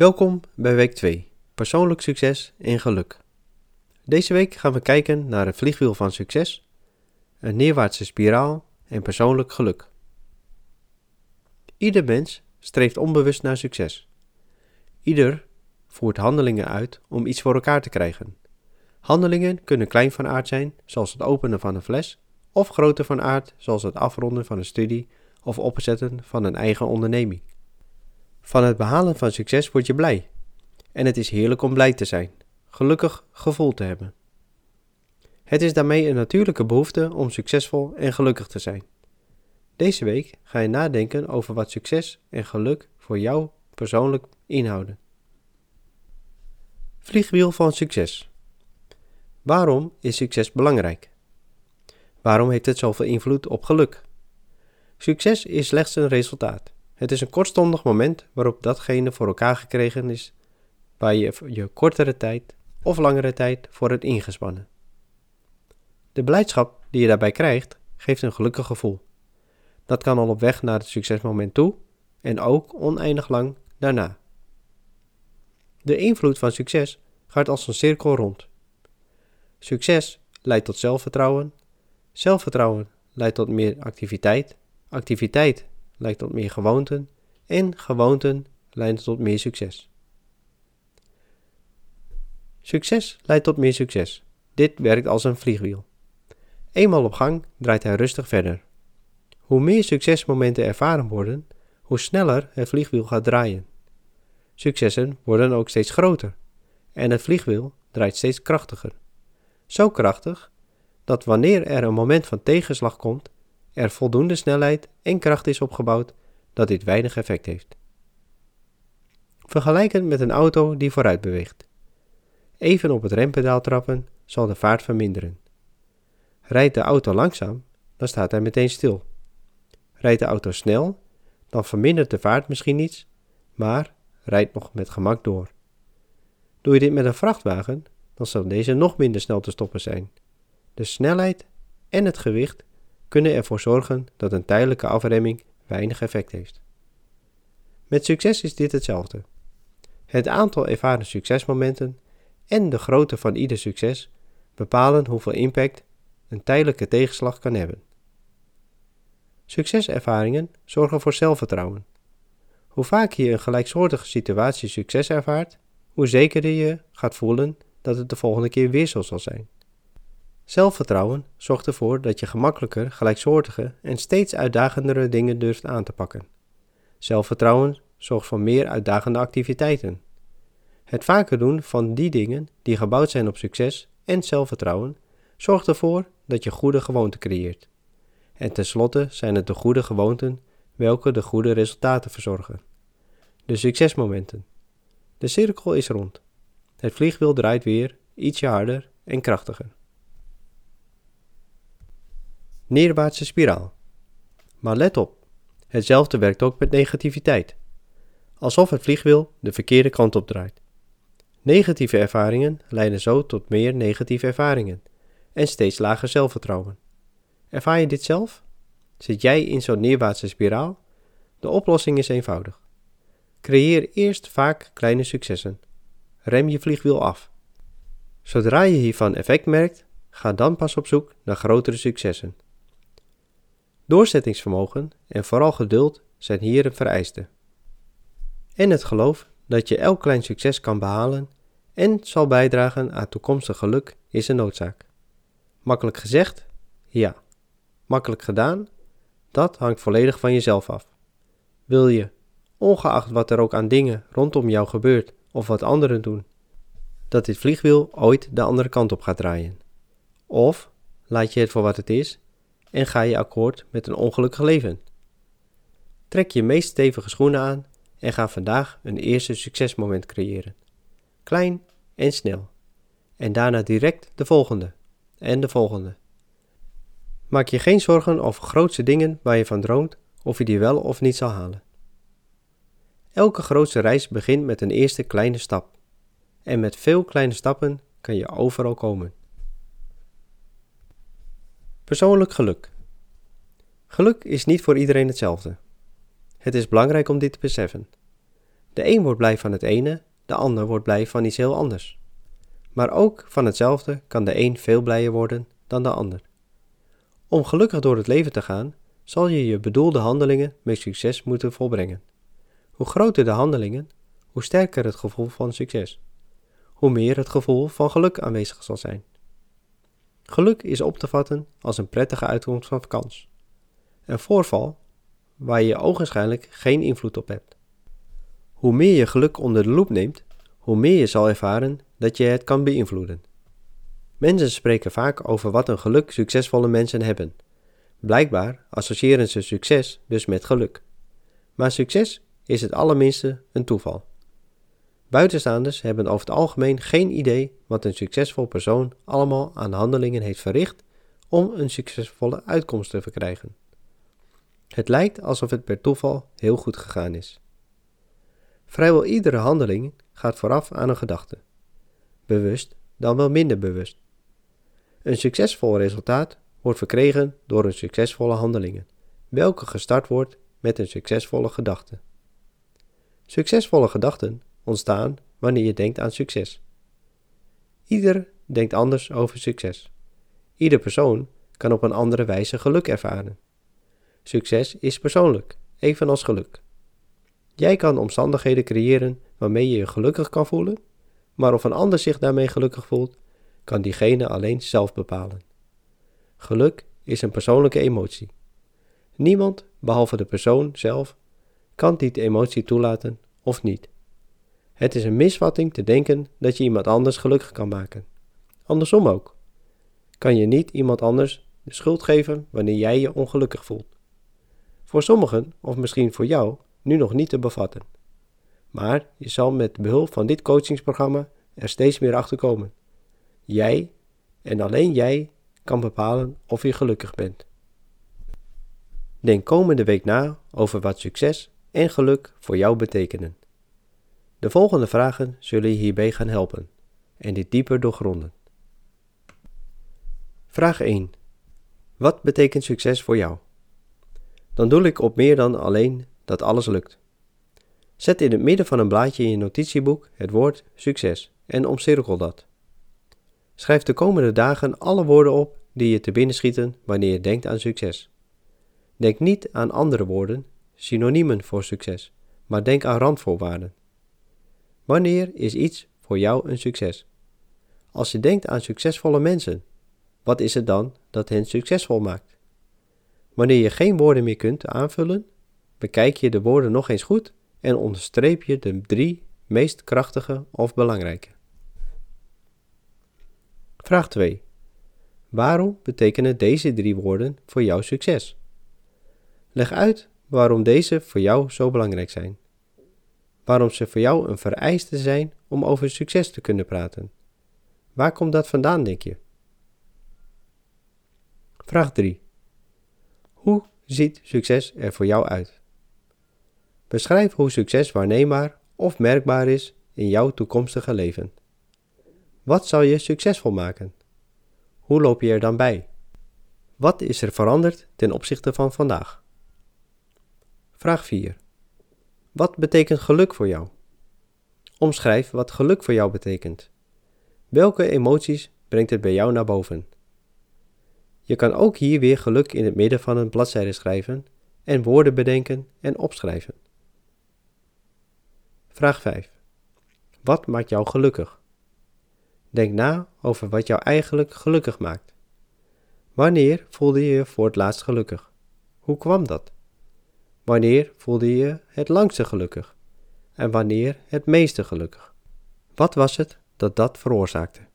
Welkom bij week 2, persoonlijk succes en geluk. Deze week gaan we kijken naar een vliegwiel van succes, een neerwaartse spiraal en persoonlijk geluk. Ieder mens streeft onbewust naar succes. Ieder voert handelingen uit om iets voor elkaar te krijgen. Handelingen kunnen klein van aard zijn, zoals het openen van een fles, of groter van aard, zoals het afronden van een studie of opzetten van een eigen onderneming. Van het behalen van succes word je blij. En het is heerlijk om blij te zijn, gelukkig gevoel te hebben. Het is daarmee een natuurlijke behoefte om succesvol en gelukkig te zijn. Deze week ga je nadenken over wat succes en geluk voor jou persoonlijk inhouden. Vliegwiel van succes. Waarom is succes belangrijk? Waarom heeft het zoveel invloed op geluk? Succes is slechts een resultaat. Het is een kortstondig moment waarop datgene voor elkaar gekregen is waar je je kortere tijd of langere tijd voor hebt ingespannen. De blijdschap die je daarbij krijgt, geeft een gelukkig gevoel. Dat kan al op weg naar het succesmoment toe en ook oneindig lang daarna. De invloed van succes gaat als een cirkel rond. Succes leidt tot zelfvertrouwen, zelfvertrouwen leidt tot meer activiteit, activiteit leidt tot meer gewoonten en gewoonten leiden tot meer succes. Succes leidt tot meer succes. Dit werkt als een vliegwiel. Eenmaal op gang draait hij rustig verder. Hoe meer succesmomenten ervaren worden, hoe sneller het vliegwiel gaat draaien. Successen worden ook steeds groter en het vliegwiel draait steeds krachtiger. Zo krachtig dat wanneer er een moment van tegenslag komt, er voldoende snelheid en kracht is opgebouwd dat dit weinig effect heeft. Vergelijkend met een auto die vooruit beweegt. Even op het rempedaal trappen zal de vaart verminderen. Rijdt de auto langzaam, dan staat hij meteen stil. Rijdt de auto snel, dan vermindert de vaart misschien iets, maar rijdt nog met gemak door. Doe je dit met een vrachtwagen, dan zal deze nog minder snel te stoppen zijn. De snelheid en het gewicht kunnen ervoor zorgen dat een tijdelijke afremming weinig effect heeft. Met succes is dit hetzelfde. Het aantal ervaren succesmomenten en de grootte van ieder succes bepalen hoeveel impact een tijdelijke tegenslag kan hebben. Succeservaringen zorgen voor zelfvertrouwen. Hoe vaak je een gelijksoortige situatie succes ervaart, hoe zekerder je gaat voelen dat het de volgende keer weer zo zal zijn. Zelfvertrouwen zorgt ervoor dat je gemakkelijker gelijksoortige en steeds uitdagendere dingen durft aan te pakken. Zelfvertrouwen zorgt voor meer uitdagende activiteiten. Het vaker doen van die dingen die gebouwd zijn op succes en zelfvertrouwen zorgt ervoor dat je goede gewoonten creëert. En tenslotte zijn het de goede gewoonten welke de goede resultaten verzorgen. De succesmomenten. De cirkel is rond. Het vliegwiel draait weer ietsje harder en krachtiger. Neerwaartse spiraal. Maar let op, hetzelfde werkt ook met negativiteit. Alsof het vliegwiel de verkeerde kant op draait. Negatieve ervaringen leiden zo tot meer negatieve ervaringen en steeds lager zelfvertrouwen. Ervaar je dit zelf? Zit jij in zo'n neerwaartse spiraal? De oplossing is eenvoudig. Creëer eerst vaak kleine successen. Rem je vliegwiel af. Zodra je hiervan effect merkt, ga dan pas op zoek naar grotere successen. Doorzettingsvermogen en vooral geduld zijn hier een vereiste. En het geloof dat je elk klein succes kan behalen en zal bijdragen aan toekomstig geluk is een noodzaak. Makkelijk gezegd? Ja. Makkelijk gedaan? Dat hangt volledig van jezelf af. Wil je, ongeacht wat er ook aan dingen rondom jou gebeurt of wat anderen doen, dat dit vliegwiel ooit de andere kant op gaat draaien? Of laat je het voor wat het is en ga je akkoord met een ongelukkig leven? Trek je meest stevige schoenen aan en ga vandaag een eerste succesmoment creëren. Klein en snel. En daarna direct de volgende en de volgende. Maak je geen zorgen over grootste dingen waar je van droomt of je die wel of niet zal halen. Elke grootste reis begint met een eerste kleine stap. En met veel kleine stappen kan je overal komen. Persoonlijk geluk. Geluk is niet voor iedereen hetzelfde. Het is belangrijk om dit te beseffen. De een wordt blij van het ene, de ander wordt blij van iets heel anders. Maar ook van hetzelfde kan de een veel blijer worden dan de ander. Om gelukkig door het leven te gaan, zal je je bedoelde handelingen met succes moeten volbrengen. Hoe groter de handelingen, hoe sterker het gevoel van succes. Hoe meer het gevoel van geluk aanwezig zal zijn. Geluk is op te vatten als een prettige uitkomst van vakantie. Een voorval waar je ogenschijnlijk geen invloed op hebt. Hoe meer je geluk onder de loep neemt, hoe meer je zal ervaren dat je het kan beïnvloeden. Mensen spreken vaak over wat een geluk succesvolle mensen hebben. Blijkbaar associëren ze succes dus met geluk. Maar succes is het allerminste een toeval. Buitenstaanders hebben over het algemeen geen idee wat een succesvol persoon allemaal aan handelingen heeft verricht om een succesvolle uitkomst te verkrijgen. Het lijkt alsof het per toeval heel goed gegaan is. Vrijwel iedere handeling gaat vooraf aan een gedachte. Bewust dan wel minder bewust. Een succesvol resultaat wordt verkregen door een succesvolle handelingen, welke gestart wordt met een succesvolle gedachte. Succesvolle gedachten ontstaan wanneer je denkt aan succes. Ieder denkt anders over succes. Ieder persoon kan op een andere wijze geluk ervaren. Succes is persoonlijk, evenals geluk. Jij kan omstandigheden creëren waarmee je je gelukkig kan voelen, maar of een ander zich daarmee gelukkig voelt, kan diegene alleen zelf bepalen. Geluk is een persoonlijke emotie. Niemand, behalve de persoon zelf, kan die emotie toelaten of niet. Het is een misvatting te denken dat je iemand anders gelukkig kan maken. Andersom ook. Kan je niet iemand anders de schuld geven wanneer jij je ongelukkig voelt. Voor sommigen, of misschien voor jou, nu nog niet te bevatten. Maar je zal met behulp van dit coachingsprogramma er steeds meer achter komen. Jij en alleen jij kan bepalen of je gelukkig bent. Denk komende week na over wat succes en geluk voor jou betekenen. De volgende vragen zullen je hierbij gaan helpen en dit dieper doorgronden. Vraag 1. Wat betekent succes voor jou? Dan doe ik op meer dan alleen dat alles lukt. Zet in het midden van een blaadje in je notitieboek het woord succes en omcirkel dat. Schrijf de komende dagen alle woorden op die je te binnen schieten wanneer je denkt aan succes. Denk niet aan andere woorden, synoniemen voor succes, maar denk aan randvoorwaarden. Wanneer is iets voor jou een succes? Als je denkt aan succesvolle mensen, wat is het dan dat hen succesvol maakt? Wanneer je geen woorden meer kunt aanvullen, bekijk je de woorden nog eens goed en onderstreep je de drie meest krachtige of belangrijke. Vraag 2. Waarom betekenen deze drie woorden voor jou succes? Leg uit waarom deze voor jou zo belangrijk zijn. Waarom ze voor jou een vereiste zijn om over succes te kunnen praten. Waar komt dat vandaan, denk je? Vraag 3. Hoe ziet succes er voor jou uit? Beschrijf hoe succes waarneembaar of merkbaar is in jouw toekomstige leven. Wat zal je succesvol maken? Hoe loop je er dan bij? Wat is er veranderd ten opzichte van vandaag? Vraag 4. Wat betekent geluk voor jou? Omschrijf wat geluk voor jou betekent. Welke emoties brengt het bij jou naar boven? Je kan ook hier weer geluk in het midden van een bladzijde schrijven en woorden bedenken en opschrijven. Vraag 5. Wat maakt jou gelukkig? Denk na over wat jou eigenlijk gelukkig maakt. Wanneer voelde je je voor het laatst gelukkig? Hoe kwam dat? Wanneer voelde je het langste gelukkig? En wanneer het meeste gelukkig? Wat was het dat dat veroorzaakte?